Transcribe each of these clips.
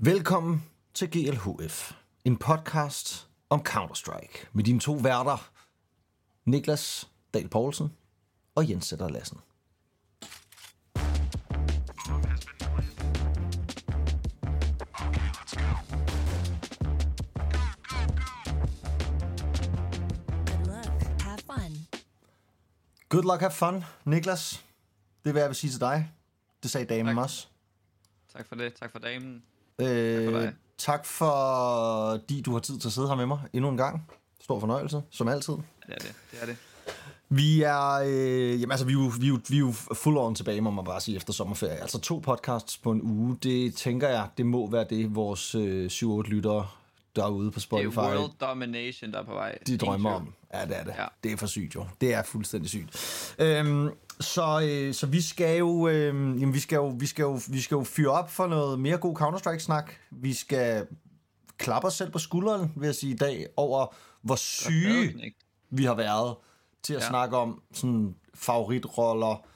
Velkommen til GLHF, en podcast om Counter-Strike med dine to værter, Niklas Dahl Poulsen og Jens Sætter Lassen. Good luck. Have fun. Good luck, have fun, Niklas. Det vil jeg vil sige til dig. Det sagde damen Tak. også. Tak for det. Tak for damen. Øh, for dig. tak fordi du har tid til at sidde her med mig endnu en gang. Stor fornøjelse, som altid. Ja, det er det. Det er det. Vi er, øh, jamen altså, vi er, jo, vi, er jo, vi er jo full on tilbage, må man bare sige, efter sommerferie. Altså to podcasts på en uge, det tænker jeg, det må være det, vores øh, 7-8 lyttere derude på Det er Spotify, world domination, der er på vej. de drømmer om. Ja, det er det. Ja. Det er for sygt jo. Det er fuldstændig sygt. Øhm, så, øh, så vi skal jo, øh, jamen, vi skal jo, vi skal jo, vi skal jo fyre op for noget mere god Counter-Strike-snak. Vi skal klappe os selv på skulderen, vil jeg sige i dag, over hvor syge vi har været til at. Ja. snakke om sådan favoritroller,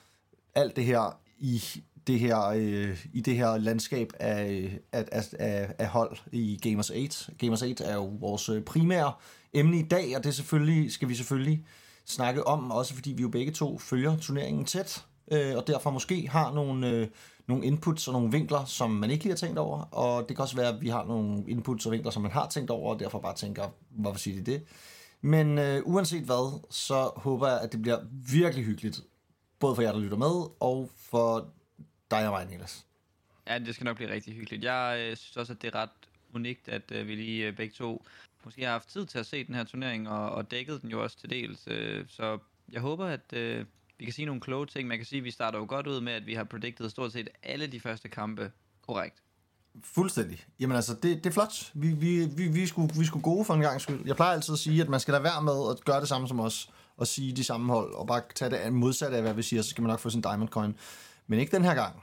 alt det her i det her, øh, i det her landskab af, af, af, af, hold i Gamers 8. Gamers 8 er jo vores øh, primære emne i dag, og det selvfølgelig, skal vi selvfølgelig snakke om, også fordi vi jo begge to følger turneringen tæt, øh, og derfor måske har nogle, øh, nogle inputs og nogle vinkler, som man ikke lige har tænkt over, og det kan også være, at vi har nogle inputs og vinkler, som man har tænkt over, og derfor bare tænker, hvorfor siger de det? Men øh, uanset hvad, så håber jeg, at det bliver virkelig hyggeligt. Både for jer, der lytter med, og for dig og mig, Niklas. Ja, det skal nok blive rigtig hyggeligt. Jeg øh, synes også, at det er ret unikt, at øh, vi lige øh, begge to måske har haft tid til at se den her turnering, og, og dækket den jo også til dels. Øh, så jeg håber, at øh, vi kan sige nogle kloge ting. Man kan sige, at vi starter jo godt ud med, at vi har predicted stort set alle de første kampe korrekt. Fuldstændig. Jamen altså, det, det er flot. Vi, vi, vi, vi, skulle, vi skulle gode for en gang skyld. Jeg plejer altid at sige, at man skal lade være med at gøre det samme som os, og sige de samme hold, og bare tage det modsatte af, hvad vi siger, så skal man nok få sin Diamond Coin. Men ikke den her gang.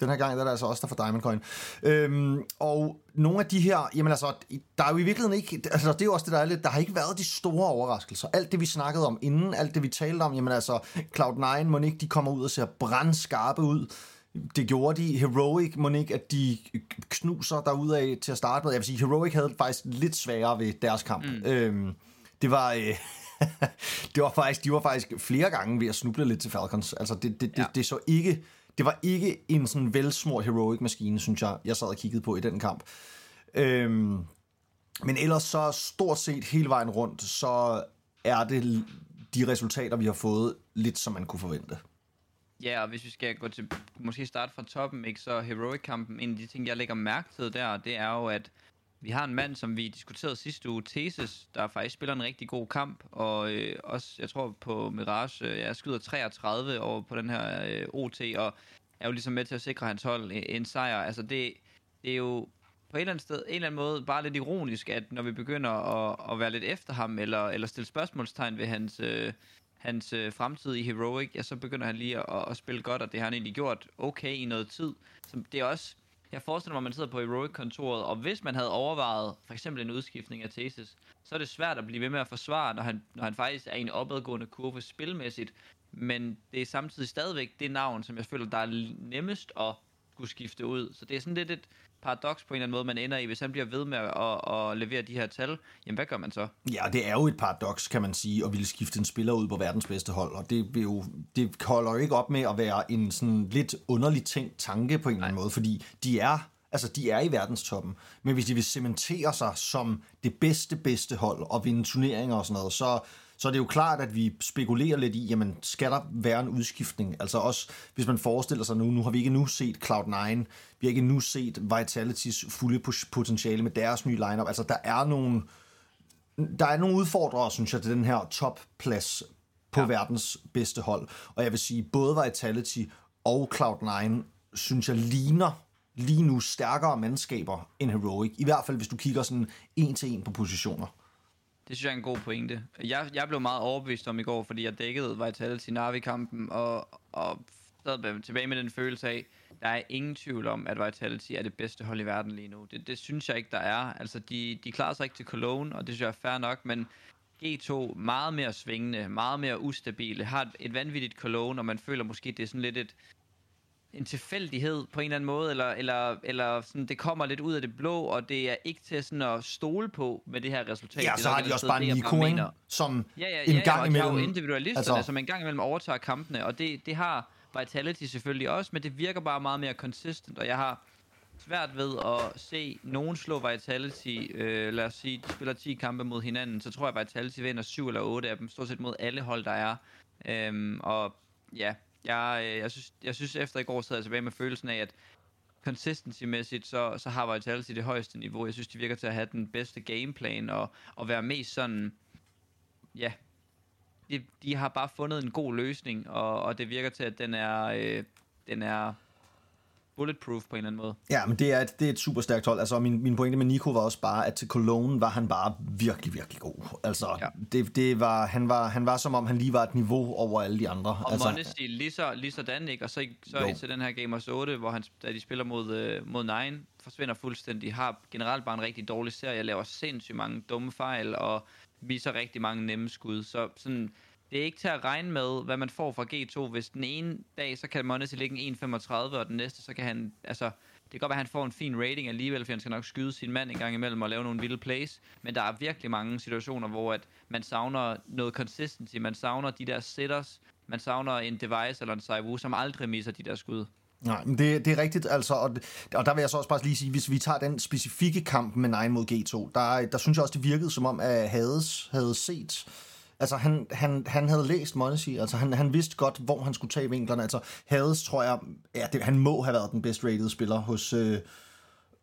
Den her gang der er det altså også der får Diamond Coin. Øhm, og nogle af de her, jamen altså, der er jo i virkeligheden ikke, altså det er jo også det, der er lidt, der har ikke været de store overraskelser. Alt det, vi snakkede om inden, alt det, vi talte om, jamen altså, Cloud9, må ikke de kommer ud og ser brandskarpe ud. Det gjorde de. Heroic, må ikke, at de knuser derudad til at starte med. Jeg vil sige, Heroic havde faktisk lidt sværere ved deres kamp. Mm. Øhm, det var... Øh, det var faktisk, de var faktisk flere gange ved at snuble lidt til Falcons. Altså, det, det, det, Ja. det så ikke... Det var ikke en sådan velsmurt heroic maskine, synes jeg, jeg sad og kiggede på i den kamp. Øhm, men ellers så stort set hele vejen rundt, så er det de resultater, vi har fået, lidt som man kunne forvente. Ja, og hvis vi skal gå til, måske starte fra toppen, ikke, så Heroic-kampen, en af de ting, jeg lægger mærke til der, det er jo, at vi har en mand, som vi diskuterede sidste uge, Thesis, der faktisk spiller en rigtig god kamp, og øh, også, jeg tror på Mirage, øh, jeg skyder 33 over på den her øh, OT, og er jo ligesom med til at sikre hans hold en, en sejr. Altså det, det er jo på et eller andet sted, en eller anden måde, bare lidt ironisk, at når vi begynder at, at være lidt efter ham, eller, eller stille spørgsmålstegn ved hans, øh, hans øh, fremtid i Heroic, ja, så begynder han lige at, at spille godt, og det har han egentlig gjort okay i noget tid. Så det er også, jeg forestiller mig, at man sidder på Heroic-kontoret, og hvis man havde overvejet for eksempel en udskiftning af Thesis, så er det svært at blive ved med at forsvare, når han, når han faktisk er i en opadgående kurve spilmæssigt, men det er samtidig stadigvæk det navn, som jeg føler, der er nemmest at skulle skifte ud. Så det er sådan lidt et paradoks på en eller anden måde, man ender i. Hvis han bliver ved med at, at, levere de her tal, jamen hvad gør man så? Ja, det er jo et paradoks, kan man sige, at ville skifte en spiller ud på verdens bedste hold, og det, vil jo, det holder jo ikke op med at være en sådan lidt underlig tænkt tanke på en eller anden måde, fordi de er, altså de er i verdenstoppen, men hvis de vil cementere sig som det bedste, bedste hold og vinde turneringer og sådan noget, så, så er det jo klart, at vi spekulerer lidt i, jamen skal der være en udskiftning? Altså også, hvis man forestiller sig nu, nu har vi ikke nu set Cloud9, vi har ikke nu set Vitality's fulde potentiale med deres nye lineup, altså der er nogle der er nogle udfordrere, synes jeg, til den her topplads på ja. verdens bedste hold. Og jeg vil sige, både Vitality og Cloud9, synes jeg, ligner lige nu stærkere mandskaber end Heroic. I hvert fald, hvis du kigger sådan en til en på positioner. Det synes jeg er en god pointe. Jeg, jeg blev meget overbevist om i går, fordi jeg dækkede Vitality Navi-kampen, og, og sad tilbage med den følelse af, der er ingen tvivl om, at Vitality er det bedste hold i verden lige nu. Det, det synes jeg ikke, der er. Altså, de, de klarer sig ikke til Cologne, og det synes jeg er fair nok, men G2 meget mere svingende, meget mere ustabile, har et, et vanvittigt Cologne, og man føler måske, det er sådan lidt et, en tilfældighed på en eller anden måde, eller, eller, eller sådan, det kommer lidt ud af det blå, og det er ikke til sådan at stole på med det her resultat. Ja, så har de også bare Nico, ikke? som Ja, ja, en ja, gang de har jo imellem... individualisterne, altså, som en gang imellem overtager kampene, og det, det har Vitality selvfølgelig også, men det virker bare meget mere consistent, og jeg har svært ved at se nogen slå Vitality, øh, lad os sige, de spiller 10 kampe mod hinanden, så tror jeg, Vitality vinder 7 eller 8 af dem, stort set mod alle hold, der er. Øhm, og ja, jeg, øh, jeg, synes, jeg synes efter i går sad jeg tilbage med følelsen af, at consistency-mæssigt, så, så har Vitality det højeste niveau. Jeg synes, de virker til at have den bedste gameplan, og, og være mest sådan, ja, de, de har bare fundet en god løsning, og, og det virker til, at den er, øh, den er bulletproof på en eller anden måde. Ja, men det er et, det er et super stærkt hold. Altså, min, min pointe med Nico var også bare, at til Cologne var han bare virkelig, virkelig god. Altså, ja. Det, det var, han, var, han var som om, han lige var et niveau over alle de andre. Og altså, Monesty lige, så, lige sådan, ikke? Og så, så Jo. til den her Gamers 8, hvor han, da de spiller mod, øh, mod Nine, forsvinder fuldstændig. Har generelt bare en rigtig dårlig serie, laver sindssygt mange dumme fejl, og viser rigtig mange nemme skud. Så sådan, det er ikke til at regne med, hvad man får fra G2. Hvis den ene dag, så kan Monesty ligge en 1.35, og den næste, så kan han, altså, det kan godt være, at han får en fin rating alligevel, for han skal nok skyde sin mand en gang imellem og lave nogle vilde plays. Men der er virkelig mange situationer, hvor at man savner noget consistency. Man savner de der sitters. Man savner en device eller en Saivu, som aldrig misser de der skud. Nej, men det, det er rigtigt, altså, og, og der vil jeg så også bare lige sige, hvis vi tager den specifikke kamp med 9 mod G2, der, der synes jeg også, det virkede som om, at Hades havde set, altså han, han, han havde læst Monacy, altså han, han vidste godt, hvor han skulle tage vinklerne, altså Hades, tror jeg, ja, det, han må have været den bedst rated spiller hos, øh,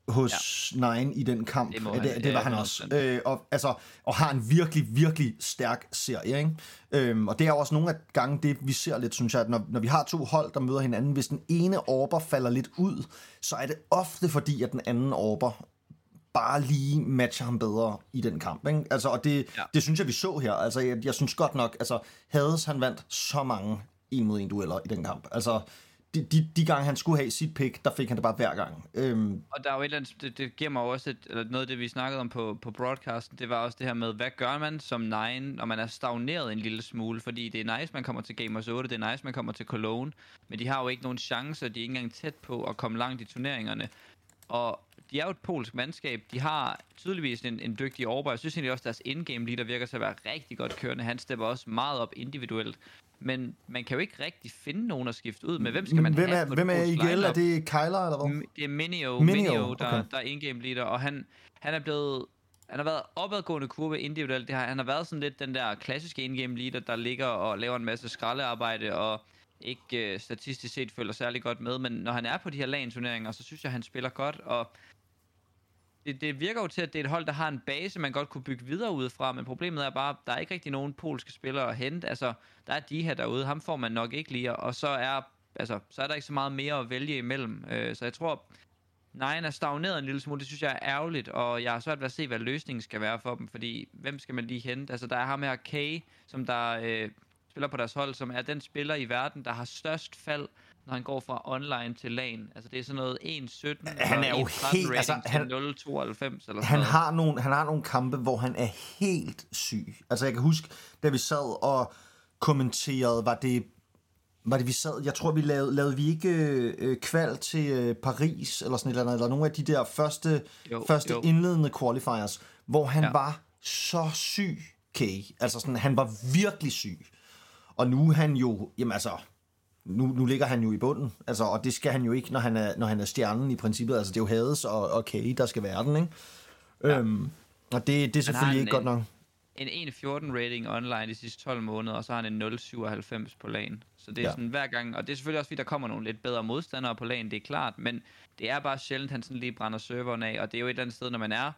hos ja. Nine i den kamp. Det han. det, Det var han 100%. også. Øh, og, altså, og har en virkelig, virkelig stærk serie. Ikke? Øhm, og det er også nogle af gange det, vi ser lidt, synes jeg, at når, når vi har to hold, der møder hinanden, hvis den ene orber falder lidt ud, så er det ofte fordi, at den anden orber bare lige matcher ham bedre i den kamp. Ikke? Altså, og det, ja. Det synes jeg, vi så her. Altså, jeg, jeg synes godt nok, altså, Hades, han vandt så mange en mod en dueller i den kamp. Altså, de, de, de gange, han skulle have sit pick, der fik han det bare hver gang. Øhm, Og der er jo et eller andet, det, det giver mig også et, eller noget af det, vi snakkede om på, på broadcasten, det var også det her med, hvad gør man som Nine, når man er stagneret en lille smule? Fordi det er nice, man kommer til Gamers 8, det er nice, man kommer til Cologne, men de har jo ikke nogen chancer, de er ikke engang tæt på at komme langt i turneringerne. Og de er jo et polsk mandskab, de har tydeligvis en, en dygtig overbær. Jeg synes egentlig også, at deres in-game leader virker til at være rigtig godt kørende. Han stepper også meget op individuelt. Men man kan jo ikke rigtig finde nogen at skifte ud med. Hvem skal man hvem have er, på et hvem er IGL? Er det Kyler, eller hvad? Det er Minio, Minio, Minio der, okay. der er in-game leader, og han, han er blevet... Han har været opadgående kurve individuelt. Det har, han har været sådan lidt den der klassiske in-game leader, der ligger og laver en masse skraldearbejde, og ikke øh, statistisk set følger særlig godt med. Men når han er på de her LAN-turneringer, så synes jeg, han spiller godt, og det, det virker jo til, at det er et hold, der har en base, man godt kunne bygge videre ud fra, men problemet er bare, at der er ikke rigtig nogen polske spillere at hente. Altså, der er de her derude, ham får man nok ikke lige, og så er, altså, så er der ikke så meget mere at vælge imellem. Øh, så jeg tror, Nine er stagneret en lille smule, det synes jeg er ærgerligt, og jeg har svært ved at se, hvad løsningen skal være for dem, fordi hvem skal man lige hente? Altså, der er ham her Kay, som der øh, spiller på deres hold, som er den spiller i verden, der har størst fald, når han går fra online til LAN. Altså, det er sådan noget 1.17 Han er jo 1.13 helt- altså, han- til 0.92 eller sådan Han har, nogle, han har nogle kampe, hvor han er helt syg. Altså, jeg kan huske, da vi sad og kommenterede, var det var det vi sad, jeg tror vi lavede, lavede vi ikke øh, kval til øh, Paris eller sådan et eller andet, eller nogle af de der første, Jo, første jo. indledende qualifiers, hvor han ja. Ja. var så syg, Kay. Altså sådan, han var virkelig syg. Og nu er han jo, jamen altså, nu, nu ligger han jo i bunden, altså, og det skal han jo ikke, når han er, når han er stjernen i princippet. Altså, det er jo Hades og, og Kay, der skal være den, ikke? Ja. Øhm, og det, det er selvfølgelig en- ikke godt nok. En 1.14 rating online de sidste 12 måneder, og så har han en 0.97 på LAN. Så det er Ja. sådan hver gang, og det er selvfølgelig også fordi, der kommer nogle lidt bedre modstandere på LAN, det er klart, men det er bare sjældent, han sådan lige brænder serveren af, og det er jo et eller andet sted, når man er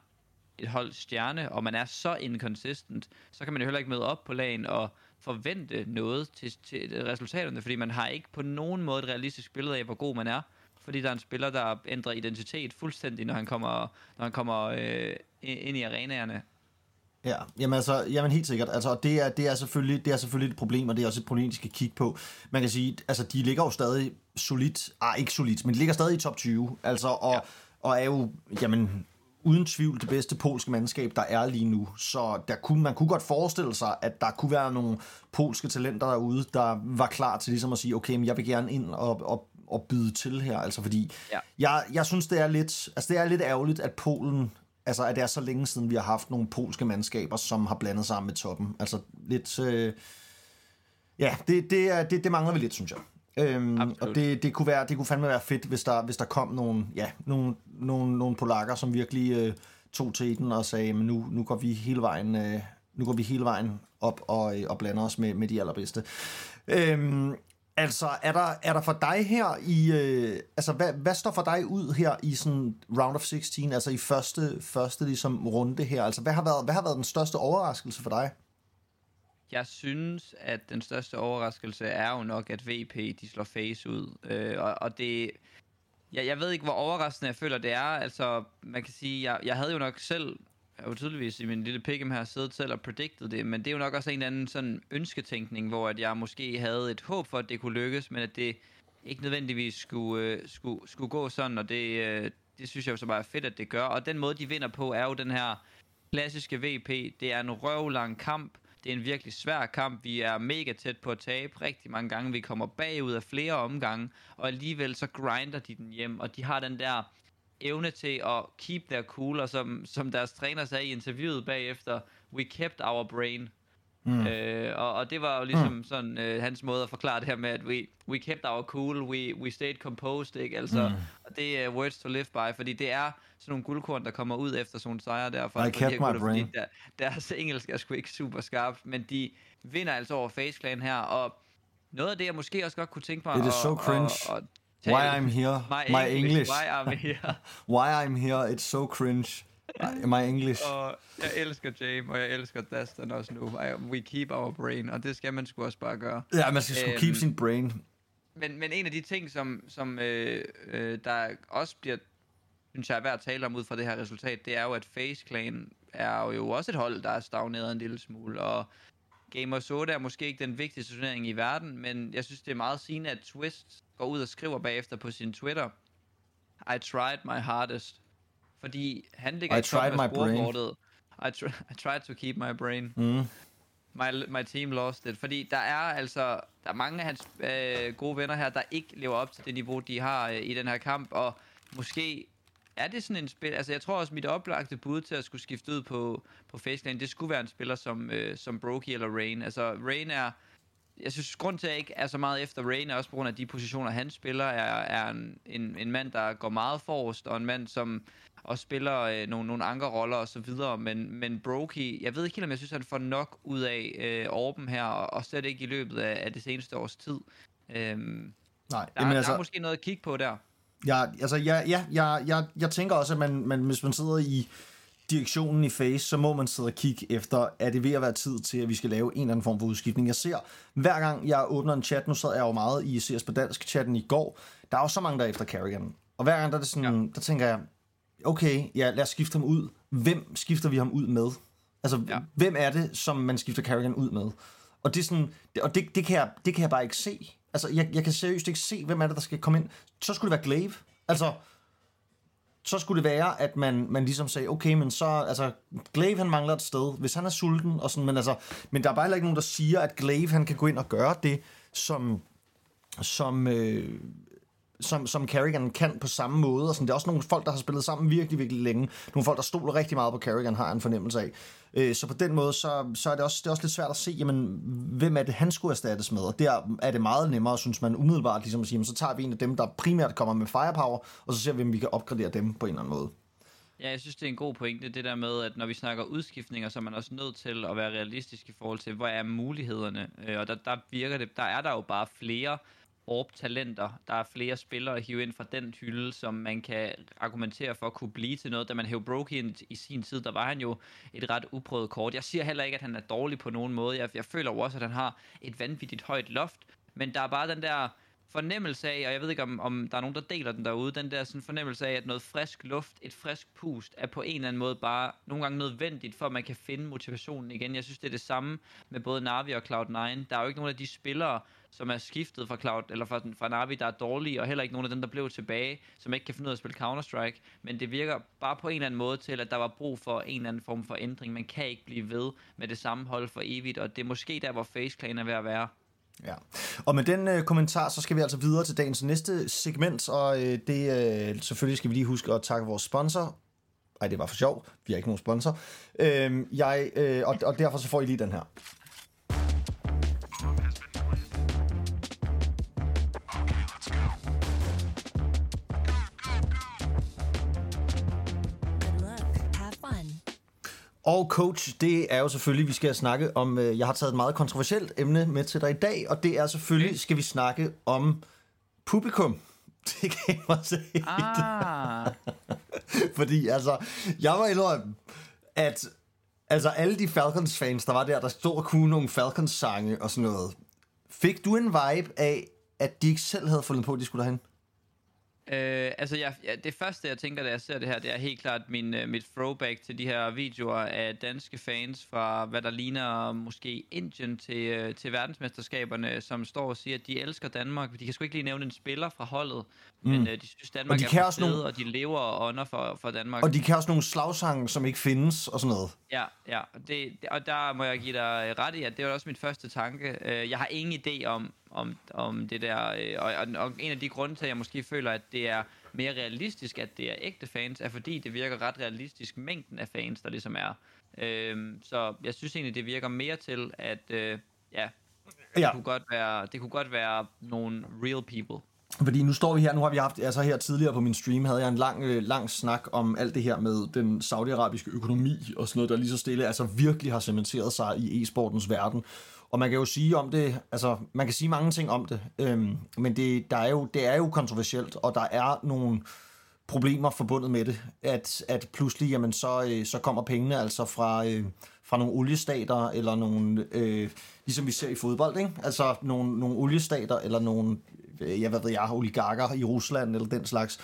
et hold stjerne, og man er så inconsistent, så kan man jo heller ikke møde op på LAN og forvente noget til, til resultaterne, fordi man har ikke på nogen måde et realistisk billede af, hvor god man er, fordi der er en spiller, der ændrer identitet fuldstændig, når han kommer, når han kommer øh, ind i arenaerne. Ja, jamen altså, jamen helt sikkert. Altså, og det er, det, er selvfølgelig, det er selvfølgelig et problem, og det er også et problem, de skal kigge på. Man kan sige, altså, de ligger jo stadig solidt, ah, ikke solidt, men de ligger stadig i top 20, altså, og, ja. Ja. og er jo, jamen, uden tvivl det bedste polske mandskab, der er lige nu. Så der kunne, man kunne godt forestille sig, at der kunne være nogle polske talenter derude, der var klar til ligesom at sige, okay, men jeg vil gerne ind og, og, at byde til her, altså fordi Ja. jeg, jeg synes, det er lidt, altså det er lidt ærgerligt, at Polen, altså at det er så længe siden, vi har haft nogle polske mandskaber, som har blandet sammen med toppen. Altså lidt, øh, ja, det, det, er, det, det mangler vi lidt, synes jeg. Øhm, Absolut. og det, det, kunne være, det kunne fandme være fedt, hvis der, hvis der kom nogle, ja, nogle, nogle, nogle polakker, som virkelig øh, tog til den og sagde, men nu, nu går vi hele vejen, øh, nu går vi hele vejen op og, øh, og blander os med, med de allerbedste. Øhm, altså, er der, er der for dig her i, øh, altså, hvad, hvad står for dig ud her i sådan round of 16, altså i første, første ligesom runde her? Altså, hvad har været, hvad har været den største overraskelse for dig? Jeg synes, at den største overraskelse er jo nok, at VP de slår face ud. Øh, og, og det... Jeg, jeg ved ikke, hvor overraskende jeg føler, det er. Altså, man kan sige, jeg, jeg havde jo nok selv, jeg har jo tydeligvis i min lille pick'em her siddet selv og predicted det, men det er jo nok også en eller anden sådan ønsketænkning, hvor at jeg måske havde et håb for, at det kunne lykkes, men at det ikke nødvendigvis skulle, øh, skulle, skulle gå sådan, og det, øh, det synes jeg jo så bare er fedt, at det gør. Og den måde, de vinder på, er jo den her klassiske VP. Det er en røvlang kamp. Det er en virkelig svær kamp. Vi er mega tæt på at tabe rigtig mange gange. Vi kommer bagud af flere omgange, og alligevel så grinder de den hjem, og de har den der evne til at keep their cool, og som, som deres træner sagde i interviewet bagefter, we kept our brain. Mm. Øh, og, og det var jo ligesom mm. sådan øh, hans måde at forklare det her med, at we, we kept our cool, we, we stayed composed, ikke? Altså, mm. og det er words to live by, fordi det er sådan nogle guldkorn, der kommer ud efter sådan nogle sejre der. For, I kept my brain. Der, deres engelsk er sgu ikke super skarpt, men de vinder altså over Face Clan her, og noget af det, jeg måske også godt kunne tænke mig It is so cringe. At, at Why I'm here, my, my English, English. Why I'm here. Why I'm here, it's so cringe. My English. og jeg elsker James, og jeg elsker Dastan også nu. I, we keep our brain, og det skal man sgu også bare gøre. Ja, man skal sgu Øhm, keep sin brain. Men, men en af de ting, som, som øh, øh, der også bliver, synes jeg, er værd at tale om ud fra det her resultat, det er jo, at Face Clan er jo også et hold, der er stagneret en lille smule, og Gamers 8 er måske ikke den vigtigste turnering i verden, men jeg synes, det er meget sigende, at Twist går ud og skriver bagefter på sin Twitter, I tried my hardest. Fordi han ligger I i toppen tried af my brain. scorekortet. I, tr- I tried to keep my brain. Mm. My, my team lost it. Fordi der er altså der er mange af hans øh, gode venner her, der ikke lever op til det niveau, de har øh, i den her kamp. Og måske er det sådan en spil... Altså jeg tror også, mit oplagte bud til at skulle skifte ud på, på Faceclan, det skulle være en spiller som, øh, som Brokey eller Rain. Altså Rain er... Jeg synes, grund til, at jeg ikke er så meget efter Rain, også på grund af de positioner, han spiller, er, er en, en, en mand, der går meget forrest, og en mand, som og spiller øh, nogle, nogle ankerroller og så videre, men, men Brokey, jeg ved ikke helt, om jeg synes, han får nok ud af øh, Orben her, og, og slet ikke i løbet af, af det seneste års tid. Øhm, Nej, der, Jamen, altså, der er måske noget at kigge på der. Ja, altså, ja, ja, jeg, jeg, jeg tænker også, at man, man, hvis man sidder i direktionen i Face, så må man sidde og kigge efter, er det ved at være tid til, at vi skal lave en eller anden form for udskiftning. Jeg ser, hver gang jeg åbner en chat, nu sad jeg jo meget i CS på dansk chatten i går, der er jo så mange, der er efter Carrigan. Og hver gang, der, er det sådan, ja. der tænker jeg, okay, ja, lad os skifte ham ud. Hvem skifter vi ham ud med? Altså, ja. Hvem er det, som man skifter Carrigan ud med? Og det er sådan, og det, det, kan jeg, det kan jeg bare ikke se. Altså, jeg, jeg kan seriøst ikke se, hvem er det, der skal komme ind. Så skulle det være Glaive. Altså, så skulle det være, at man, man ligesom sagde, okay, men så, altså, Glaive han mangler et sted, hvis han er sulten, og sådan, men altså, men der er bare heller ikke nogen, der siger, at Glaive han kan gå ind og gøre det, som, som, øh, som, som Carrigan kan på samme måde. Og sådan. Det er også nogle folk, der har spillet sammen virkelig, virkelig længe. Nogle folk, der stoler rigtig meget på Carrigan, har en fornemmelse af. Øh, så på den måde, så, så er det også, det er også lidt svært at se, jamen, hvem er det, han skulle erstattes med. Og der er det meget nemmere, synes man umiddelbart, ligesom at sige, jamen, så tager vi en af dem, der primært kommer med firepower, og så ser vi, om vi kan opgradere dem på en eller anden måde. Ja, jeg synes, det er en god pointe, det der med, at når vi snakker udskiftninger, så er man også nødt til at være realistisk i forhold til, hvor er mulighederne. Øh, Og der, der virker det, der er der jo bare flere Orb-talenter. Der er flere spillere at hive ind fra den hylde, som man kan argumentere for at kunne blive til noget. Da man hævde Brokey ind i sin tid, der var han jo et ret uprøvet kort. Jeg siger heller ikke, at han er dårlig på nogen måde. Jeg, jeg føler jo også, at han har et vanvittigt højt loft. Men der er bare den der fornemmelse af, og jeg ved ikke, om, om der er nogen, der deler den derude, den der sådan fornemmelse af, at noget frisk luft, et frisk pust, er på en eller anden måde bare nogle gange nødvendigt, for at man kan finde motivationen igen. Jeg synes, det er det samme med både Navi og Cloud9. Der er jo ikke nogen af de spillere, som er skiftet fra Cloud, eller fra, fra Navi, der er dårlige, og heller ikke nogen af dem, der blev tilbage, som ikke kan finde ud af at spille Counter-Strike. Men det virker bare på en eller anden måde til, at der var brug for en eller anden form for ændring. Man kan ikke blive ved med det samme hold for evigt, og det er måske der, hvor Face Clan er ved at være. Ja. Og med den øh, kommentar, så skal vi altså videre til dagens næste segment, og øh, det øh, selvfølgelig skal vi lige huske at takke vores sponsor. Ej, det var for sjov. Vi har ikke nogen sponsor. Øh, jeg, øh, og, og derfor så får I lige den her. Og coach, det er jo selvfølgelig, vi skal snakke om, øh, jeg har taget et meget kontroversielt emne med til dig i dag, og det er selvfølgelig, skal vi snakke om publikum. Det kan jeg mig se. Ah, Fordi altså, jeg var indrømme, at altså alle de Falcons-fans, der var der, der stod og kunne nogle Falcons-sange og sådan noget. Fik du en vibe af, at de ikke selv havde fundet på, at de skulle derhen? Øh, altså, jeg, ja, det første, jeg tænker, da jeg ser det her, det er helt klart min, uh, mit throwback til de her videoer af danske fans fra, hvad der ligner måske Indien til, uh, til verdensmesterskaberne, som står og siger, at de elsker Danmark. De kan sgu ikke lige nævne en spiller fra holdet, mm. men uh, de synes, Danmark Og de er kan også nogle- og de lever og ånder for, for Danmark. Og de kan også nogle slagsange, som ikke findes og sådan noget. Ja, ja. Det, det- og der må jeg give dig ret i, at det var også min første tanke. Øh, Jeg har ingen idé om, om, om det der, øh, og, og, og en af de grunde til, at jeg måske føler, at det er mere realistisk, at det er ægte fans, er fordi det virker ret realistisk, mængden af fans, der ligesom er. Øhm, så jeg synes egentlig, det virker mere til, at øh, ja, det, Ja. kunne godt være, det kunne godt være nogle real people. Fordi nu står vi her, nu har vi haft, altså her tidligere på min stream, havde jeg en lang, øh, lang snak om alt det her med den saudiarabiske økonomi og sådan noget, der lige så stille, altså virkelig har cementeret sig i e-sportens verden. Og man kan jo sige om det, altså man kan sige mange ting om det, øhm, men det, der er jo, det er jo kontroversielt, og der er nogle problemer forbundet med det, at, at pludselig, jamen så, øh, så kommer pengene altså fra, øh, fra nogle oliestater, eller nogle, øh, ligesom vi ser i fodbold, ikke? altså nogle, nogle oliestater, eller nogle, øh, jeg hvad ved jeg, oligarker i Rusland, eller den slags.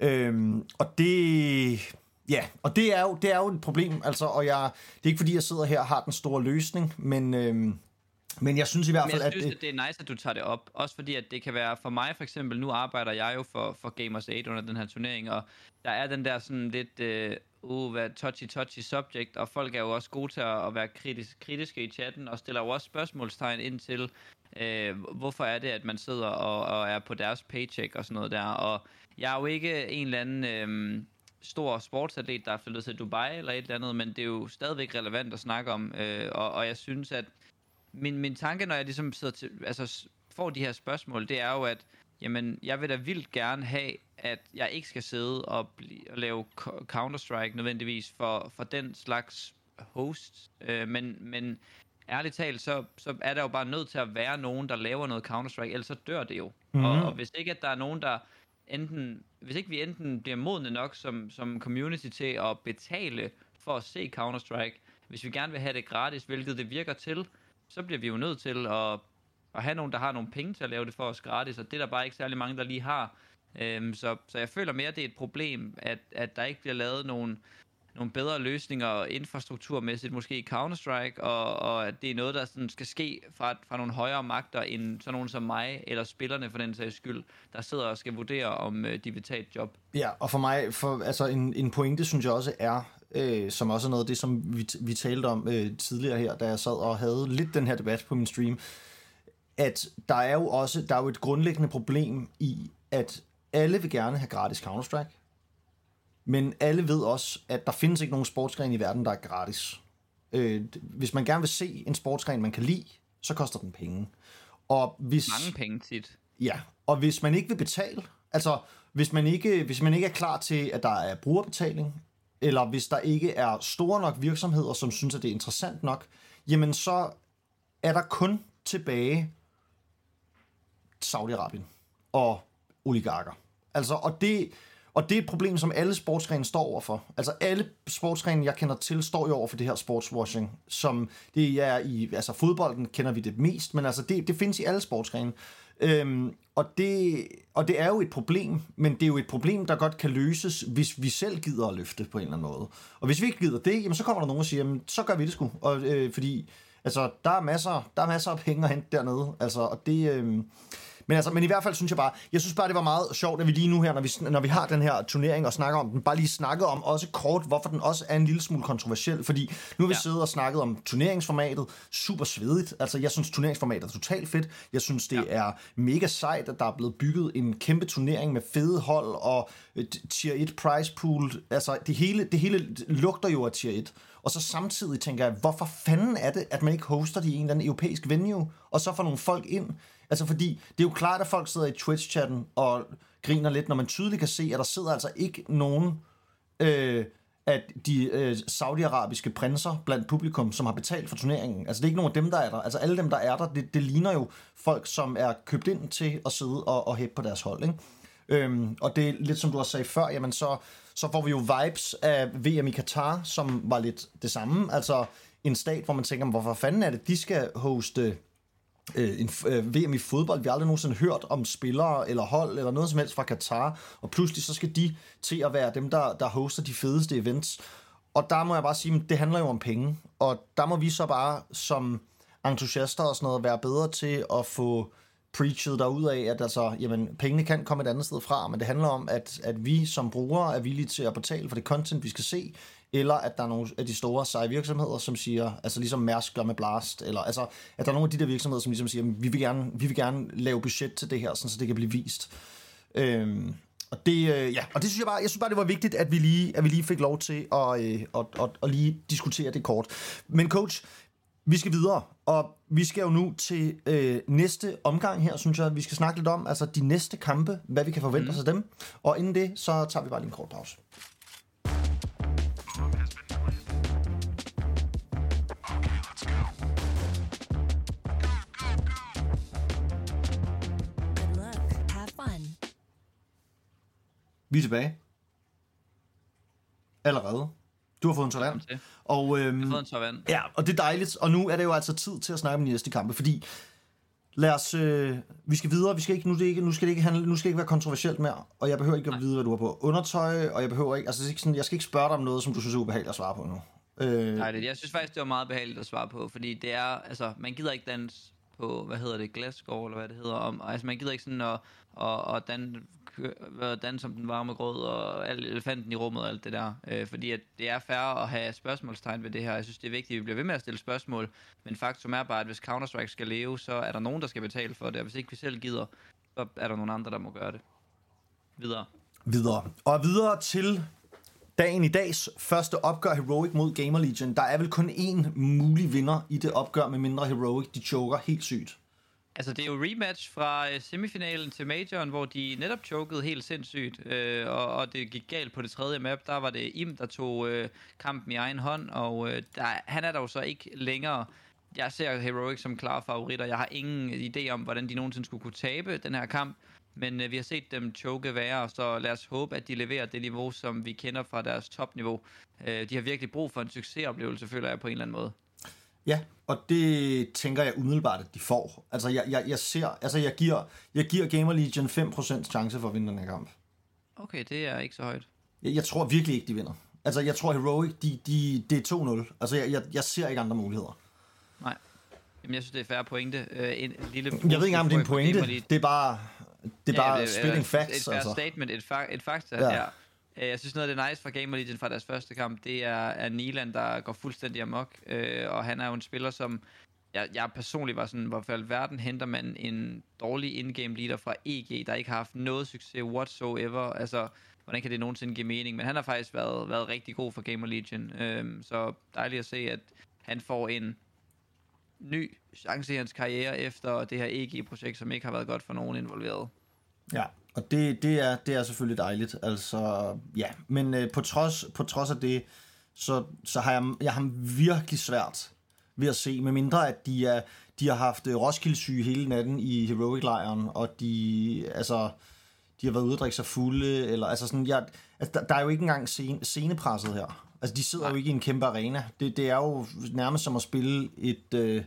Øhm, og det, ja, og det er jo, det er jo et problem, altså, og jeg, det er ikke fordi, jeg sidder her og har den store løsning, men, øhm, men jeg synes i hvert Men fald, jeg at... synes, det- at det er nice, at du tager det op. Også fordi, at det kan være for mig for eksempel, nu arbejder jeg jo for, for Gamers 8 under den her turnering, og der er den der sådan lidt, øh, uh, hvad touchy-touchy subject, og folk er jo også gode til at, at være kritisk, kritiske i chatten, og stiller jo også spørgsmålstegn ind til, øh, hvorfor er det, at man sidder og, og er på deres paycheck og sådan noget der. Og jeg er jo ikke en eller anden... Øh, stor sportsatlet, der er flyttet til Dubai eller et eller andet, men det er jo stadigvæk relevant at snakke om, øh, og, og jeg synes, at min, min tanke, når jeg ligesom sidder til, altså, får de her spørgsmål, det er jo, at jamen, jeg vil da vildt gerne have, at jeg ikke skal sidde og, bli, og lave co- Counter-Strike nødvendigvis for, for den slags host. Øh, men, men ærligt talt, så, så er der jo bare nødt til at være nogen, der laver noget Counter-Strike, ellers så dør det jo. Mm-hmm. Og, og hvis ikke, at der er nogen, der enten, hvis ikke vi enten bliver modne nok som, som community til at betale for at se Counter-Strike, hvis vi gerne vil have det gratis, hvilket det virker til, så bliver vi jo nødt til at, at have nogen, der har nogle penge til at lave det for os gratis, og det er der bare ikke særlig mange, der lige har. Øhm, så, så jeg føler mere, at det er et problem, at, at der ikke bliver lavet nogle, nogle bedre løsninger infrastrukturmæssigt, måske i Counter-Strike, og, og at det er noget, der sådan skal ske fra, fra nogle højere magter, end sådan nogen som mig, eller spillerne for den sags skyld, der sidder og skal vurdere, om øh, de vil tage et job. Ja, og for mig, for, altså en, en pointe, synes jeg også er, øh, som også er noget af det, som vi, vi talte om øh, tidligere her, da jeg sad og havde lidt den her debat på min stream, at der er jo også der er jo et grundlæggende problem i, at alle vil gerne have gratis Counter-Strike, men alle ved også, at der findes ikke nogen sportsgren i verden, der er gratis. Øh, hvis man gerne vil se en sportsgren, man kan lide, så koster den penge. Og hvis, Mange penge tit. Ja, og hvis man ikke vil betale, altså hvis man ikke, hvis man ikke er klar til, at der er brugerbetaling, eller hvis der ikke er store nok virksomheder, som synes, at det er interessant nok, jamen så er der kun tilbage Saudi-Arabien og oligarker. Altså, og det, og det er et problem, som alle sportsgrene står overfor. Altså alle sportsgrene, jeg kender til, står jo over for det her sportswashing, som det er i, altså fodbolden kender vi det mest, men altså det, det findes i alle sportsgrene. Øhm, og, det, og det er jo et problem, men det er jo et problem, der godt kan løses, hvis vi selv gider at løfte på en eller anden måde. Og hvis vi ikke gider det, jamen så kommer der nogen og siger, jamen, så gør vi det sgu. Og, øh, fordi altså, der, er masser, der er masser af penge at hente dernede. Altså, og det, øh, men, altså, men i hvert fald synes jeg bare, jeg synes bare, det var meget sjovt, at vi lige nu her, når vi, når vi har den her turnering og snakker om den, bare lige snakke om også kort, hvorfor den også er en lille smule kontroversiel. Fordi nu har vi ja. siddet og snakket om turneringsformatet, super svedigt. Altså, jeg synes, turneringsformatet er totalt fedt. Jeg synes, det ja. er mega sejt, at der er blevet bygget en kæmpe turnering med fede hold og tier 1 prize pool. Altså, det hele, det hele lugter jo af tier 1. Og så samtidig tænker jeg, hvorfor fanden er det, at man ikke hoster det i en eller anden europæisk venue, og så får nogle folk ind? Altså fordi, det er jo klart, at folk sidder i Twitch-chatten og griner lidt, når man tydeligt kan se, at der sidder altså ikke nogen øh, at de øh, saudiarabiske prinser blandt publikum, som har betalt for turneringen. Altså det er ikke nogen af dem, der er der. Altså alle dem, der er der, det, det ligner jo folk, som er købt ind til at sidde og, og hæppe på deres hold. Ikke? Øhm, og det er lidt som du har sagt før, jamen så, så får vi jo vibes af VM i Katar, som var lidt det samme. Altså en stat, hvor man tænker, hvorfor fanden er det, de skal hoste øh, en øh, VM i fodbold. Vi har aldrig nogensinde hørt om spillere eller hold eller noget som helst fra Katar, og pludselig så skal de til at være dem, der, der hoster de fedeste events. Og der må jeg bare sige, det handler jo om penge, og der må vi så bare som entusiaster og sådan noget være bedre til at få preachet derud af, at altså, jamen, pengene kan komme et andet sted fra, men det handler om, at, at vi som brugere er villige til at betale for det content, vi skal se, eller at der er nogle af de store seje virksomheder, som siger, altså ligesom Mærsk gør med Blast, eller altså, at der er nogle af de der virksomheder, som ligesom siger, vi vil gerne, vi vil gerne lave budget til det her, sådan, så det kan blive vist. Øhm, og det, øh, ja, og det synes jeg bare, jeg synes bare, det var vigtigt, at vi lige, at vi lige fik lov til at, øh, at, at, at lige diskutere det kort. Men coach, vi skal videre, og vi skal jo nu til øh, næste omgang her, synes jeg, vi skal snakke lidt om, altså de næste kampe, hvad vi kan forvente mm. os af dem. Og inden det, så tager vi bare lige en kort pause. Vi er tilbage. Allerede. Du har fået en tår vand. Og, øhm, jeg har fået en tår vand. Ja, og det er dejligt. Og nu er det jo altså tid til at snakke om de næste kampe, fordi lad os, øh, vi skal videre, vi skal ikke, nu, det ikke, nu, skal det ikke handle, nu skal det ikke være kontroversielt mere, og jeg behøver ikke at vide, hvad du har på undertøj, og jeg behøver ikke, altså det er ikke sådan, jeg skal ikke spørge dig om noget, som du synes er ubehageligt at svare på nu. Øh, Nej, det, jeg synes faktisk, det var meget behageligt at svare på, fordi det er, altså, man gider ikke danse på, hvad hedder det, Glasgow, eller hvad det hedder, om, altså man gider ikke sådan at, at, at dan, danse som den varme grød, og al elefanten i rummet og alt det der, øh, fordi at det er færre at have spørgsmålstegn ved det her. Jeg synes, det er vigtigt, at vi bliver ved med at stille spørgsmål, men faktum er bare, at hvis Counter-Strike skal leve, så er der nogen, der skal betale for det, og hvis ikke vi selv gider, så er der nogen andre, der må gøre det. Videre. Videre. Og videre til Dagen i dags første opgør Heroic mod Gamer Legion. Der er vel kun én mulig vinder i det opgør, med mindre Heroic de choker helt sygt. Altså, det er jo rematch fra øh, semifinalen til majoren, hvor de netop chokede helt sindssygt, øh, og, og det gik galt på det tredje map. Der var det Im, der tog øh, kampen i egen hånd, og øh, der, han er dog jo så ikke længere. Jeg ser Heroic som klar favoritter. Jeg har ingen idé om, hvordan de nogensinde skulle kunne tabe den her kamp. Men øh, vi har set dem choke værre, så lad os håbe, at de leverer det niveau, som vi kender fra deres topniveau. Øh, de har virkelig brug for en succesoplevelse, føler jeg på en eller anden måde. Ja, og det tænker jeg umiddelbart, at de får. Altså, jeg, jeg, jeg ser, altså, jeg giver, jeg giver Gamer Legion 5% chance for at vinde den her kamp. Okay, det er ikke så højt. Jeg, jeg tror virkelig ikke, de vinder. Altså, jeg tror Heroic, de, de, det er 2-0. Altså, jeg, jeg, jeg ser ikke andre muligheder. Nej. Jamen, jeg synes, det er færre pointe. Uh, en lille jeg ved ikke engang, om det er en pointe. Det er bare, det er bare ja, spitting facts. Et, et altså. statement, et, fa- et fakta, ja. ja. Øh, jeg synes noget af det nice fra Gamer Legion fra deres første kamp, det er, er Nilan, der går fuldstændig amok. Øh, og han er jo en spiller, som jeg, jeg personligt var sådan, hvorfor verden henter man en dårlig in-game leader fra EG, der ikke har haft noget succes whatsoever. Altså, hvordan kan det nogensinde give mening? Men han har faktisk været, været rigtig god for Gamer Legion. Øh, så dejligt at se, at han får en ny chance i hans karriere efter det her EG-projekt, som ikke har været godt for nogen involveret. Ja, og det, det, er, det er selvfølgelig dejligt. Altså, ja. Men øh, på, trods, på trods af det, så, så har jeg, jeg har virkelig svært ved at se, med mindre at de, er, de har haft øh, Roskilde-syge hele natten i Heroic-lejren, og de, altså, de har været ude og drikke sig fulde, eller altså sådan, jeg, altså, der, der er jo ikke engang scene, scenepresset her. Altså, de sidder Nej. jo ikke i en kæmpe arena. Det, det er jo nærmest som at spille et, øh,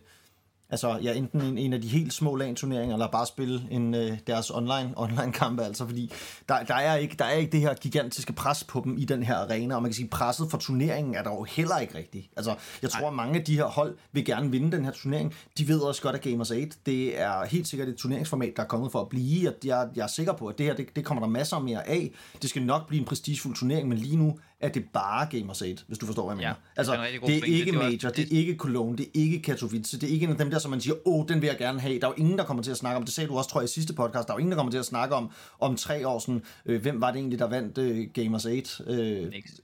altså ja, enten en, en af de helt små LAN-turneringer, eller bare spille en, øh, deres online, online kampe, altså fordi der, der, er ikke, der er ikke det her gigantiske pres på dem i den her arena, og man kan sige, presset for turneringen er der jo heller ikke rigtigt. Altså, jeg tror, at mange af de her hold vil gerne vinde den her turnering. De ved også godt, at Gamers 8, det er helt sikkert et turneringsformat, der er kommet for at blive, og jeg, jeg er sikker på, at det her, det, det kommer der masser mere af. Det skal nok blive en prestigefuld turnering, men lige nu er det bare Gamers 8, hvis du forstår, hvad jeg mener. Ja, altså, det er det er pointe. ikke Det var- Major, det er ikke Cologne, det er ikke Katowice, det er ikke en af dem der, som man siger, åh, den vil jeg gerne have. Der er jo ingen, der kommer til at snakke om, det sagde du også, tror jeg, i sidste podcast, der er jo ingen, der kommer til at snakke om, om tre år sådan, øh, hvem var det egentlig, der vandt øh, Gamers 8? Øh, Niks.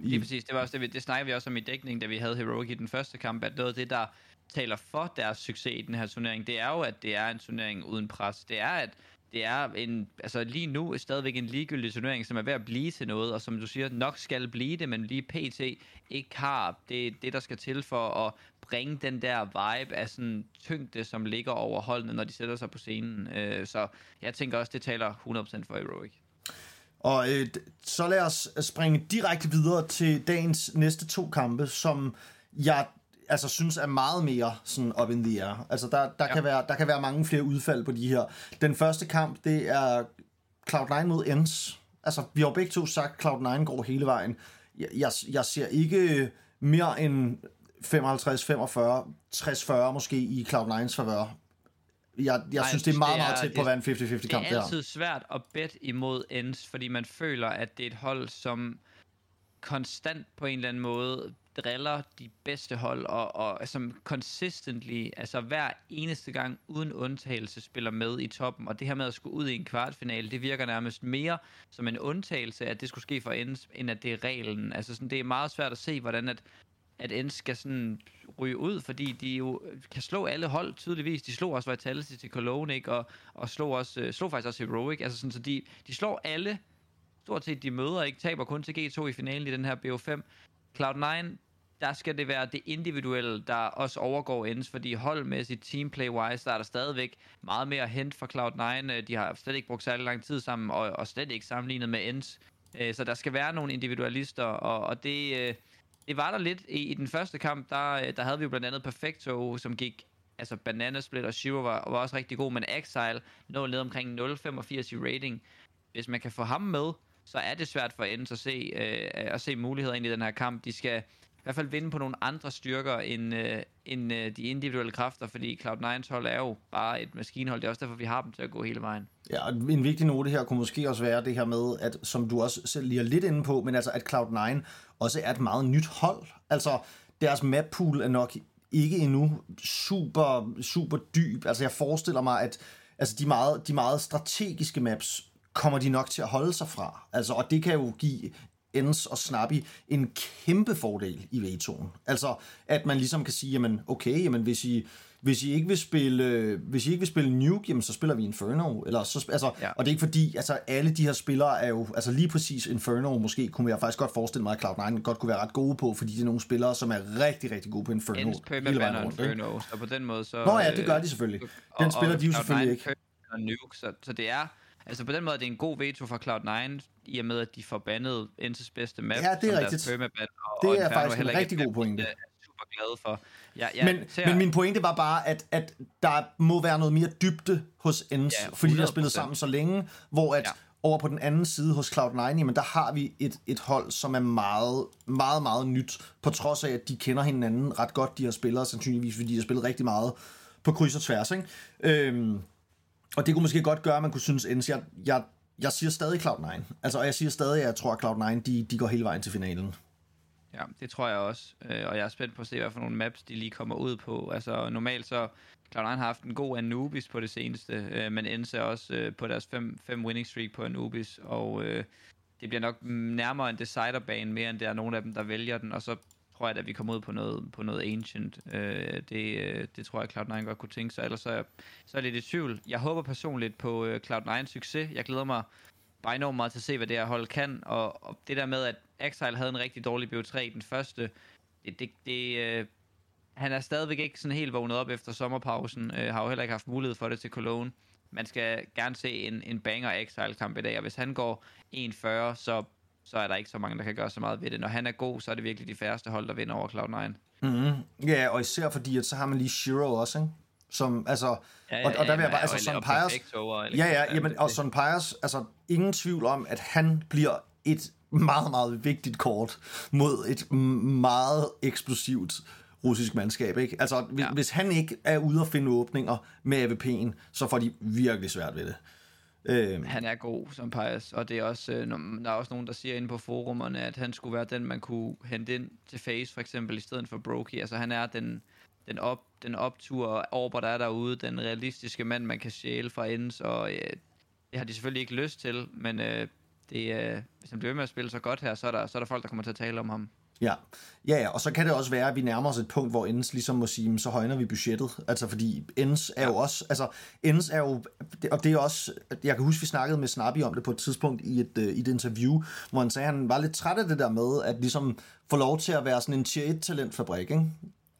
Lige præcis, det var også det, vi- det snakkede vi også om i dækning, da vi havde Heroic i den første kamp, at noget af det, der taler for deres succes i den her turnering, det er jo, at det er en turnering uden pres. Det er, at det er en, altså lige nu er stadigvæk en ligegyldig turnering, som er ved at blive til noget, og som du siger, nok skal blive det, men lige pt. ikke har det, det der skal til for at bringe den der vibe af sådan tyngde, som ligger over holdene, når de sætter sig på scenen. Øh, Så jeg tænker også, det taler 100% for Heroic. Og øh, så lad os springe direkte videre til dagens næste to kampe, som jeg altså synes er meget mere sådan up in the air. Altså der, der, ja. kan være, der kan være mange flere udfald på de her. Den første kamp, det er Cloud9 mod Ends. Altså vi har begge to sagt, at Cloud9 går hele vejen. Jeg, jeg, jeg ser ikke mere end 55, 45, 60, 40 måske i Cloud9's favør. Jeg, jeg Ej, synes, det er meget, det er- meget tæt på at være en 50-50 Det kamp. er altid svært at bet imod ends, fordi man føler, at det er et hold, som konstant på en eller anden måde driller de bedste hold, og, og som consistently, altså hver eneste gang uden undtagelse, spiller med i toppen. Og det her med at skulle ud i en kvartfinale, det virker nærmest mere som en undtagelse, at det skulle ske for ends, end at det er reglen. Altså sådan, det er meget svært at se, hvordan at at Ends skal sådan ryge ud, fordi de jo kan slå alle hold tydeligvis. De slog også Vitality til Cologne, ikke? Og, og slog, også, øh, slog faktisk også Heroic. Altså sådan, så de, de slår alle, stort set de møder, ikke? Taber kun til G2 i finalen i den her BO5. Cloud9, der skal det være det individuelle, der også overgår Ends, fordi holdmæssigt, teamplay-wise, der er der stadigvæk meget mere at hente fra Cloud9. Øh, de har slet ikke brugt særlig lang tid sammen, og, og slet ikke sammenlignet med Ends. Øh, så der skal være nogle individualister, og, og det, øh, det var der lidt i, i den første kamp, der, der havde vi jo blandt andet Perfecto, som gik, altså Banana Split og Shiro var, var også rigtig god, men Exile nåede ned omkring 0,85 i rating. Hvis man kan få ham med, så er det svært for Ends at se, øh, at se muligheder ind i den her kamp. De skal hvert fald vinde på nogle andre styrker end, øh, end øh, de individuelle kræfter, fordi Cloud9's hold er jo bare et maskinhold. Det er også derfor, vi har dem til at gå hele vejen. Ja, og en vigtig note her kunne måske også være det her med, at som du også selv lige er lidt inde på, men altså at Cloud9 også er et meget nyt hold. Altså deres map pool er nok ikke endnu super, super dyb. Altså jeg forestiller mig, at altså, de, meget, de meget strategiske maps kommer de nok til at holde sig fra. Altså, og det kan jo give Ends og Snappy en kæmpe fordel i V2'en. Altså, at man ligesom kan sige, jamen, okay, jamen, hvis I, hvis I ikke vil spille, hvis I ikke vil spille Nuke, jamen, så spiller vi Inferno. Eller så, altså, Ja. Og det er ikke fordi, altså, alle de her spillere er jo, altså lige præcis Inferno, måske kunne jeg faktisk godt forestille mig, at Cloud9 godt kunne være ret gode på, fordi det er nogle spillere, som er rigtig, rigtig gode på Inferno. Ends hele vejen permaban og rundt, ikke? Inferno, så på den måde så... Nå ja, det øh, gør de selvfølgelig. og- Den spiller og de jo Cloud9 selvfølgelig ikke. og Nuke, så, så det er... Altså på den måde er det en god veto fra Cloud9, i og med at de får bandet Intes bedste map. Ja, det er rigtigt. permaban, og, Det og er Inferno faktisk en rigtig god pointe. Jeg er super glad for. Jeg, jeg Men, ser, men min pointe var bare, at, at der må være noget mere dybde hos Ends, Ja, fordi de har 100%. spillet sammen så længe, hvor at Ja. ja. over på den anden side hos Cloud9, jamen der har vi et, et hold, som er meget, meget, meget nyt, på trods af, at de kender hinanden ret godt, de her spillere, sandsynligvis, fordi de har spillet rigtig meget på kryds og tværs. Ikke? Øhm, og det kunne måske godt gøre, at man kunne synes, at jeg, jeg, jeg siger stadig Cloud9. Altså, og jeg siger stadig, at jeg tror, at Cloud9, de, de går hele vejen til finalen. Ja, det tror jeg også. Øh, og jeg er spændt på at se, hvad for nogle maps de lige kommer ud på. Altså normalt så... Cloud9 har haft en god Anubis på det seneste, øh, men Ends er også øh, på deres 5 winning streak på Anubis, og det bliver nok nærmere en deciderbane mere, end det er nogen af dem, der vælger den, og så tror jeg, at vi kommer ud på noget, på noget ancient. Øh, det, øh, det tror jeg, Cloud9 godt kunne tænke sig. Ellers så er, jeg, så er det lidt i tvivl. Jeg håber personligt på øh, Cloud9's succes. Jeg glæder mig bare enormt meget til at se, hvad det her hold kan. Og, og det der med, at Exile havde en rigtig dårlig BO3 i den første, det, det, det, øh, han er stadigvæk ikke sådan helt vågnet op efter sommerpausen. Øh, har jo heller ikke haft mulighed for det til Cologne. Man skal gerne se en, en banger Exile-kamp i dag, og hvis han går 1-40, så så er der ikke så mange, der kan gøre så meget ved det. Når han er god, så er det virkelig de færreste hold, der vinder over Cloud9. Mm-hmm. Ja, og især fordi, at så har man lige Shiro også, ikke? Som, altså, ja, ja, og, og der vil jeg bare, altså, Son Pius, ja, ja, jamen, og Son Pius, altså, ingen tvivl om, at han bliver et meget, meget vigtigt kort mod et meget eksplosivt russisk mandskab. Ikke? Altså, hvis, ja. hvis han ikke er ude at finde åbninger med AVP'en, så får de virkelig svært ved det. Øh. Han er god som Pajas, og det er også, øh, der er også nogen, der siger inde på forumerne, at han skulle være den, man kunne hente ind til Face, for eksempel, i stedet for Brokey. Altså, han er den, den, op, den optur Orber, der er derude, den realistiske mand, man kan sjæle fra ends, og øh, det har de selvfølgelig ikke lyst til, men øh, det, øh, hvis han bliver ved med at spille så godt her, så er, der, så er der folk, der kommer til at tale om ham. Ja. ja, ja, og så kan det også være, at vi nærmer os et punkt, hvor Ends ligesom må sige, så højner vi budgettet. Altså, fordi Ends er jo også, altså, Ends er jo, og det er også, jeg kan huske, vi snakkede med Snappy om det på et tidspunkt i et, uh, i et interview, hvor han sagde, at han var lidt træt af det der med, at ligesom få lov til at være sådan en tier 1 talentfabrik, ikke?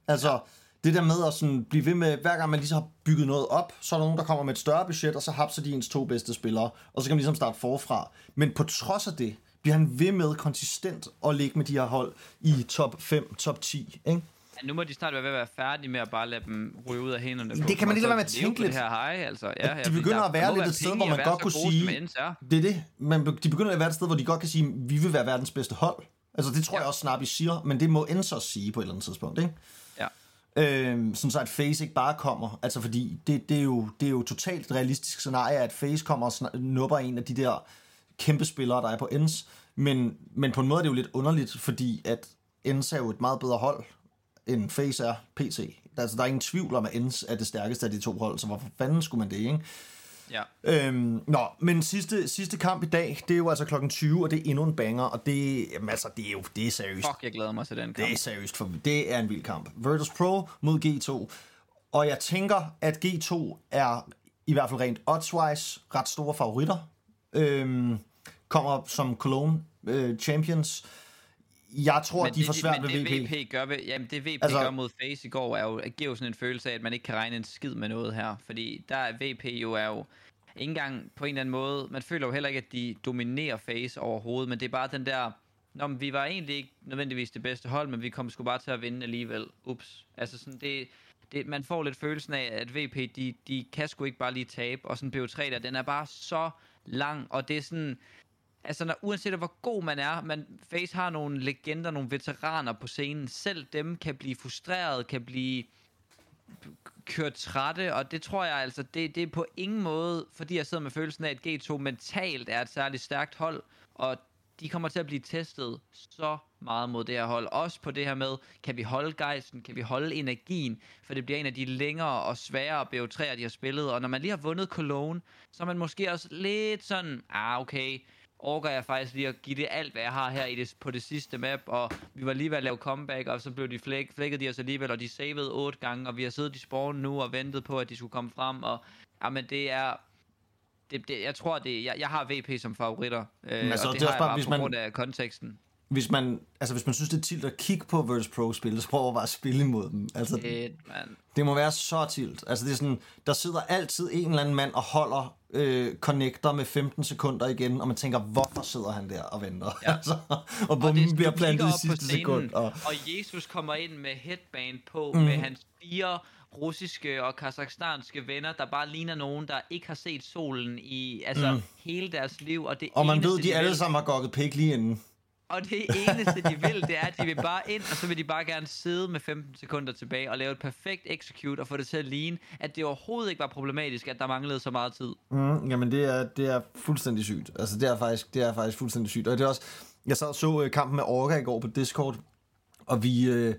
Altså, ja det der med at sådan blive ved med, hver gang man ligesom har bygget noget op, så er der nogen, der kommer med et større budget, og så hapser de ens to bedste spillere, og så kan man ligesom starte forfra. Men på trods af det, bliver han ved med konsistent at ligge med de her hold i top 5, top 10, ikke? Ja, nu må de snart være ved at være færdige med at bare lade dem ryge ud af hænderne. Det kan man lige lade være med at tænke lidt. Det her hej, altså. Ja, de begynder at være lidt et sted, hvor man godt kunne sige... Det er det. Man, de begynder at være et sted, hvor de godt kan sige, vi vil være verdens bedste hold. Altså det tror ja. jeg også Snappy siger, men det må Enzo sige på et eller andet tidspunkt, ikke? Ja. Øhm, sådan så at Face ikke bare kommer, altså fordi det, det, er jo, det er jo totalt realistisk scenarie, at Face kommer og nupper en af de der kæmpe spillere, der er på Ends, men, men på en måde er det jo lidt underligt, fordi at Ends er jo et meget bedre hold, end Face er PC. Altså, der er ingen tvivl om, at Ends er det stærkeste af de to hold, så hvorfor fanden skulle man det, ikke? Ja. Øhm, nå, men sidste, sidste kamp i dag, det er jo altså klokken 20, og det er endnu en banger, og det, jamen, altså, det er jo det er seriøst. Fuck, jeg glæder mig til den kamp. Det er seriøst, for det er en vild kamp. Virtus Pro mod G2, og jeg tænker, at G2 er i hvert fald rent oddswise ret store favoritter. Øhm, kommer som Cologne øh, champions. Jeg tror, at de får svært ved VP. Det VP gør, ved, jamen det VP altså, gør mod Face i går, er jo, giver jo sådan en følelse af, at man ikke kan regne en skid med noget her. Fordi der er VP jo er jo ikke engang på en eller anden måde, man føler jo heller ikke, at de dominerer Face overhovedet, men det er bare den der, Nå, men vi var egentlig ikke nødvendigvis det bedste hold, men vi kom sgu bare til at vinde alligevel. Ups. Altså sådan, det, det, man får lidt følelsen af, at VP, de, de kan sgu ikke bare lige tabe, og sådan BO3 der, den er bare så lang, og det er sådan, altså når, uanset hvor god man er, man, Face har nogle legender, nogle veteraner på scenen, selv dem kan blive frustreret, kan blive kørt trætte, og det tror jeg altså, det, det er på ingen måde, fordi jeg sidder med følelsen af, at G2 mentalt er et særligt stærkt hold, og de kommer til at blive testet så meget mod det her hold. Også på det her med, kan vi holde gejsten, kan vi holde energien, for det bliver en af de længere og sværere BO3'er, de har spillet. Og når man lige har vundet Cologne, så er man måske også lidt sådan, ah okay, orker jeg faktisk lige at give det alt, hvad jeg har her i det, på det sidste map, og vi var lige ved at lave comeback, og så blev de flæk, flækket de os alligevel, og de savede otte gange, og vi har siddet i spawn nu og ventet på, at de skulle komme frem, og jamen det er, det, det, jeg tror, det, jeg, jeg har VP som favoritter, øh, altså, og det, det har jeg bare, hvis på man, grund af konteksten. Hvis man, altså hvis man synes, det er tilt at kigge på Virtus Pro-spil, så prøv bare at spille imod dem. Altså, det, man. det må være så tilt. Altså det er sådan, der sidder altid en eller anden mand og holder øh, connector med 15 sekunder igen, og man tænker, hvorfor sidder han der og venter? Ja. altså, og bomben og bliver plantet i sidste sekund. Og... og Jesus kommer ind med headband på, mm. med hans fire russiske og kazakhstanske venner, der bare ligner nogen, der ikke har set solen i altså mm. hele deres liv. Og, det og man ved, de, de alle sammen har gokket pik lige inden. Og det eneste, de vil, det er, at de vil bare ind, og så vil de bare gerne sidde med 15 sekunder tilbage og lave et perfekt execute og få det til at ligne, at det overhovedet ikke var problematisk, at der manglede så meget tid. Mm, jamen, det er, det er fuldstændig sygt. Altså, det er faktisk, det er faktisk fuldstændig sygt. Og det er også, jeg så, så øh, kampen med Orga i går på Discord, og vi, øh,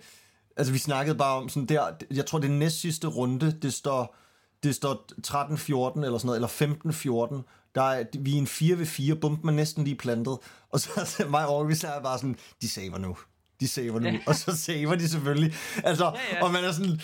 altså, vi snakkede bare om sådan der, jeg tror, det næst sidste runde, det står, det står 13-14 eller sådan noget, eller 15-14, der er, vi er en 4 ved 4 bomben er næsten lige plantet. Og så er mig over, vi er bare sådan, de saver nu. De saver nu. Og så saver de selvfølgelig. Altså, ja, ja. og man er sådan,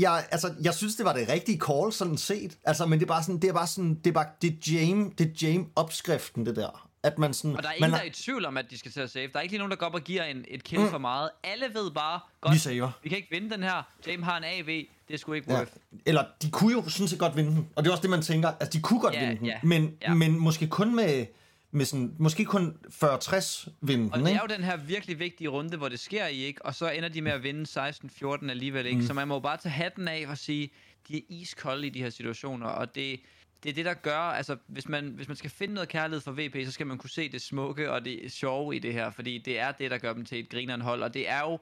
jeg, altså, jeg synes, det var det rigtige call, sådan set. Altså, men det er bare sådan, det er bare sådan, det er bare, det er James, det er James opskriften, det der. At man sådan, og der er ingen, man der er i tvivl om, at de skal til at save. Der er ikke lige nogen, der går op og giver en, et kill mm. for meget. Alle ved bare, godt, vi, saver. vi kan ikke vinde den her. James har en AV, det er sgu ikke worth. Ja. Eller de kunne jo sådan set godt vinde den. Og det er også det, man tænker. Altså, de kunne godt ja, vinde den. Ja, men, ja. men måske kun med, med sådan, måske kun 40-60 vinden, Og det er jo den her virkelig vigtige runde, hvor det sker i, ikke? Og så ender de med at vinde 16-14 alligevel, ikke? Mm. Så man må jo bare tage hatten af og sige, de er iskolde i de her situationer, og det, det er det, der gør, altså hvis man, hvis man skal finde noget kærlighed for VP, så skal man kunne se det smukke og det sjove i det her, fordi det er det, der gør dem til et grineren hold, og det er jo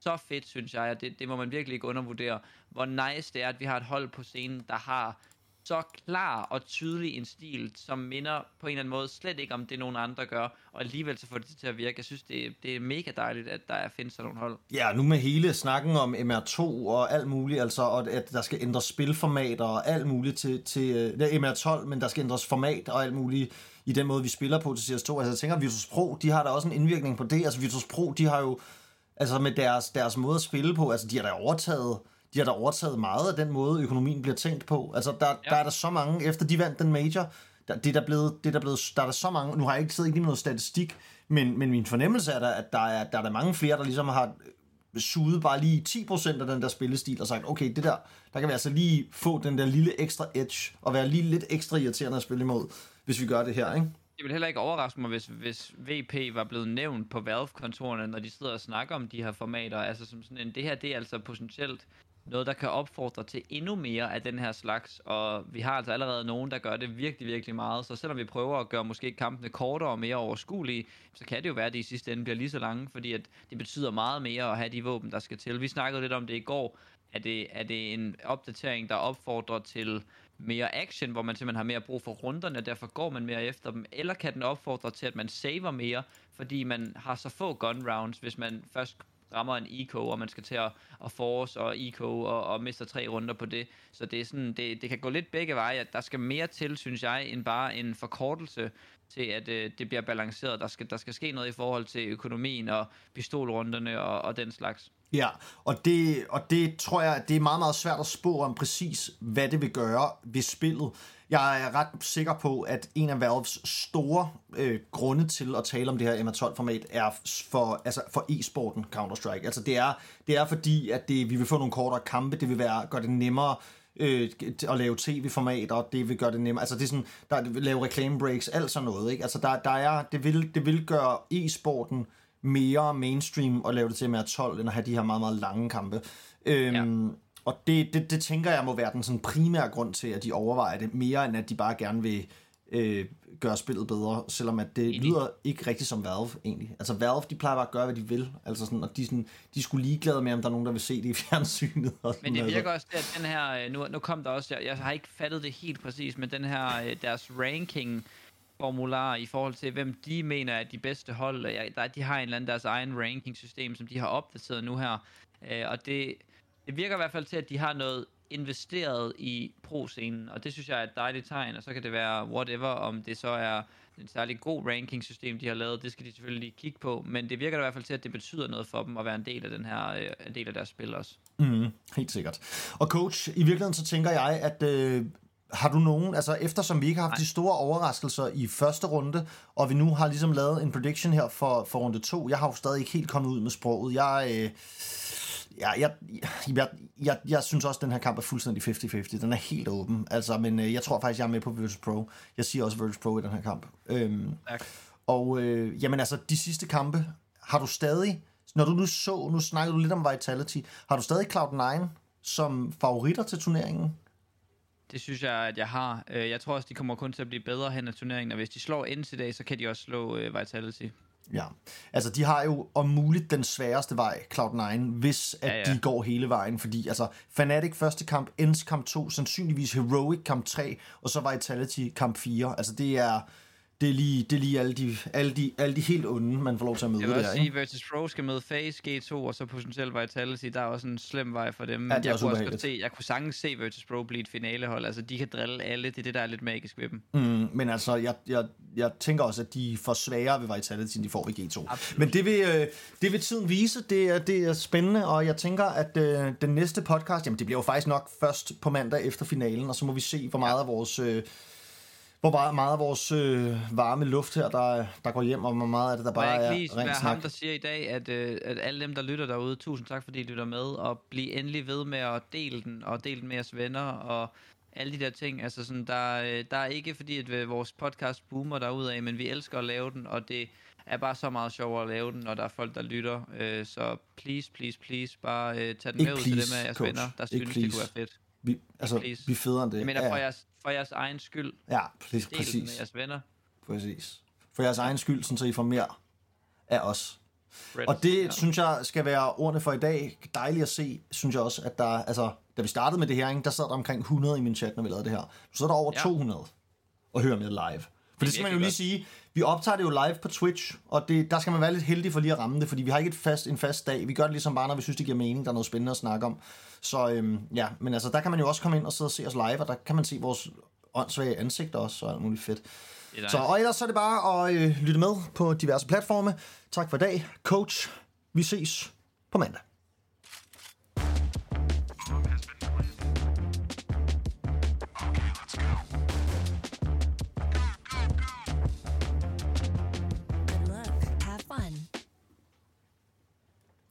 så fedt, synes jeg, og det, det må man virkelig ikke undervurdere, hvor nice det er, at vi har et hold på scenen, der har så klar og tydelig en stil, som minder på en eller anden måde slet ikke om det, nogen andre gør, og alligevel så får det til at virke. Jeg synes, det, er- det er mega dejligt, at der er- findes sådan nogle hold. Ja, nu med hele snakken om MR2 og alt muligt, altså, og at der skal ændres spilformater og alt muligt til, til det er MR12, men der skal ændres format og alt muligt i den måde, vi spiller på til CS2. Altså, jeg tænker, Virtus Pro, de har da også en indvirkning på det. Altså, Virtus Pro, de har jo, altså med deres, deres måde at spille på, altså, de har da overtaget, de har da overtaget meget af den måde, økonomien bliver tænkt på. Altså, der, ja. der er der så mange, efter de vandt den major, der, det er der blevet, det er der blevet, der er der så mange, nu har jeg ikke siddet ikke lige noget statistik, men, men min fornemmelse er der, at der er, der er der mange flere, der ligesom har suget bare lige 10% af den der spillestil og sagt, okay, det der, der kan vi altså lige få den der lille ekstra edge, og være lige lidt ekstra irriterende at spille imod, hvis vi gør det her, ikke? Det vil heller ikke overraske mig, hvis, hvis VP var blevet nævnt på Valve-kontorerne, når de sidder og snakker om de her formater. Altså som sådan en, det her det er altså potentielt noget, der kan opfordre til endnu mere af den her slags. Og vi har altså allerede nogen, der gør det virkelig, virkelig meget. Så selvom vi prøver at gøre måske kampene kortere og mere overskuelige, så kan det jo være, at de i sidste ende bliver lige så lange, fordi at det betyder meget mere at have de våben, der skal til. Vi snakkede lidt om det i går. Er det, er det en opdatering, der opfordrer til mere action, hvor man simpelthen har mere brug for runderne, og derfor går man mere efter dem, eller kan den opfordre til, at man saver mere, fordi man har så få gun rounds, hvis man først rammer en eco, og man skal til at, at force og eco og, og mister tre runder på det. Så det, er sådan, det, det kan gå lidt begge veje. at Der skal mere til, synes jeg, end bare en forkortelse til, at øh, det bliver balanceret. Der skal, der skal ske noget i forhold til økonomien og pistolrunderne og, og den slags. Ja, og det, og det tror jeg, det er meget, meget svært at spå om præcis, hvad det vil gøre ved spillet. Jeg er ret sikker på, at en af Valves store øh, grunde til at tale om det her MR12-format er for, altså for e-sporten Counter-Strike. Altså det er, det er fordi, at det, vi vil få nogle kortere kampe, det vil være, gøre det nemmere øh, at lave tv-formater, og det vil gøre det nemmere. Altså det er sådan, der lave reklame breaks, alt sådan noget. Ikke? Altså der, der er, det vil, det vil gøre e-sporten mere mainstream og lave det til mere 12, end at have de her meget, meget lange kampe. Øhm, ja. Og det, det, det tænker jeg må være den sådan primære grund til, at de overvejer det, mere end at de bare gerne vil øh, gøre spillet bedre, selvom at det lyder ikke rigtigt som Valve egentlig. Altså Valve, de plejer bare at gøre, hvad de vil, altså sådan, og de, sådan, de skulle ligeglade med, om der er nogen, der vil se det i fjernsynet. Og sådan, Men det virker altså. også, at den her, øh, nu, nu kom der også, jeg, jeg har ikke fattet det helt præcis, men den her, øh, deres ranking formular i forhold til, hvem de mener er de bedste hold. Ja, der, de har en eller anden deres egen ranking-system, som de har opdateret nu her. Øh, og det, det virker i hvert fald til, at de har noget investeret i pro-scenen, og det synes jeg er et dejligt tegn, og så kan det være whatever, om det så er en særlig god ranking-system, de har lavet, det skal de selvfølgelig lige kigge på, men det virker i hvert fald til, at det betyder noget for dem at være en del af den her, øh, en del af deres spil også. Mm, helt sikkert. Og coach, i virkeligheden så tænker jeg, at øh, har du nogen, altså eftersom vi ikke har haft Nej. de store overraskelser i første runde, og vi nu har ligesom lavet en prediction her for, for runde to, jeg har jo stadig ikke helt kommet ud med sproget. Jeg, øh, Ja, jeg, jeg, jeg, jeg synes også, at den her kamp er fuldstændig 50-50. Den er helt åben. Altså, men øh, jeg tror faktisk, jeg er med på Virtus Pro. Jeg siger også Virtus Pro i den her kamp. Øhm, Tak. og øh, jamen altså, de sidste kampe, har du stadig, når du nu så, nu snakkede du lidt om Vitality, har du stadig Cloud9 som favoritter til turneringen? Det synes jeg, at jeg har. Øh, Jeg tror også, de kommer kun til at blive bedre hen ad turneringen, og hvis de slår NC i dag, så kan de også slå uh, Vitality. Ja, altså de har jo om muligt den sværeste vej, Cloud9, hvis at ja. ja. de går hele vejen, fordi altså Fnatic første kamp, Ends kamp 2, sandsynligvis Heroic kamp 3, og så Vitality kamp 4. Altså det er, det er lige, det er lige alle, de, alle, de, alle de helt onde, man får lov til at møde Jeg vil der, også ikke? sige, Virtus Pro skal møde FaZe G2, og så potentielt Vitality. Der er også en slem vej for dem. Ja, det er jeg, også kunne også se, jeg kunne sagtens se Virtus Pro blive et finalehold. Altså, de kan drille alle. Det er det, der er lidt magisk ved dem. Mm, men altså, jeg, jeg, jeg tænker også, at de får sværere ved Vitality, end de får ved G2. Absolut. Men det vil, øh, det vil tiden vise. Det er, det er spændende, og jeg tænker, at øh, den næste podcast, jamen det bliver jo faktisk nok først på mandag efter finalen, og så må vi se, hvor meget af vores... Øh, hvor meget, meget af vores øh, varme luft her, der, der går hjem, og hvor meget af det, der jeg bare ikke er lige være rent ham, snak. der siger i dag, at, øh, at alle dem, der lytter derude, tusind tak, fordi I lytter med, og bliv endelig ved med at dele den, og dele den med jeres venner, og alle de der ting. Altså sådan, der, øh, der er ikke fordi, at øh, vores podcast boomer derudad, men vi elsker at lave den, og det er bare så meget sjovere at lave den, når der er folk, der lytter. Øh, så please, please, please, bare øh, tag den Ikke med ud til please, dem af jeres coach. venner, der Ikke synes, det please. kunne være fedt. Vi, altså, please. vi er federe end det. Jeg mener, ja, for jeres, for jeres egen skyld. ja, præcis. Del den med præcis. jeres venner. præcis. For jeres egen skyld, sådan, så I får mere af os. Friends. Og det Ja. synes jeg skal være ordene for i dag. Dejligt at se, synes jeg også, at der, altså, da vi startede med det her, ikke, der sad der omkring 100 i min chat, når vi lavede det her. Nu sidder der over Ja. 200 og hører med live. For det skal man jo lige sige, vi optager det jo live på Twitch, og det, der skal man være lidt heldig for lige at ramme det, fordi vi har ikke et fast, en fast dag. Vi gør det ligesom bare, når vi synes, det giver mening, der er noget spændende at snakke om. Så øhm, ja, men altså, der kan man jo også komme ind og sidde og se os live, og der kan man se vores åndssvage ansigter også, og alt muligt fedt. Så, og ellers så er det bare at øh, lytte med på diverse platforme. Tak for i dag, coach. Vi ses på mandag.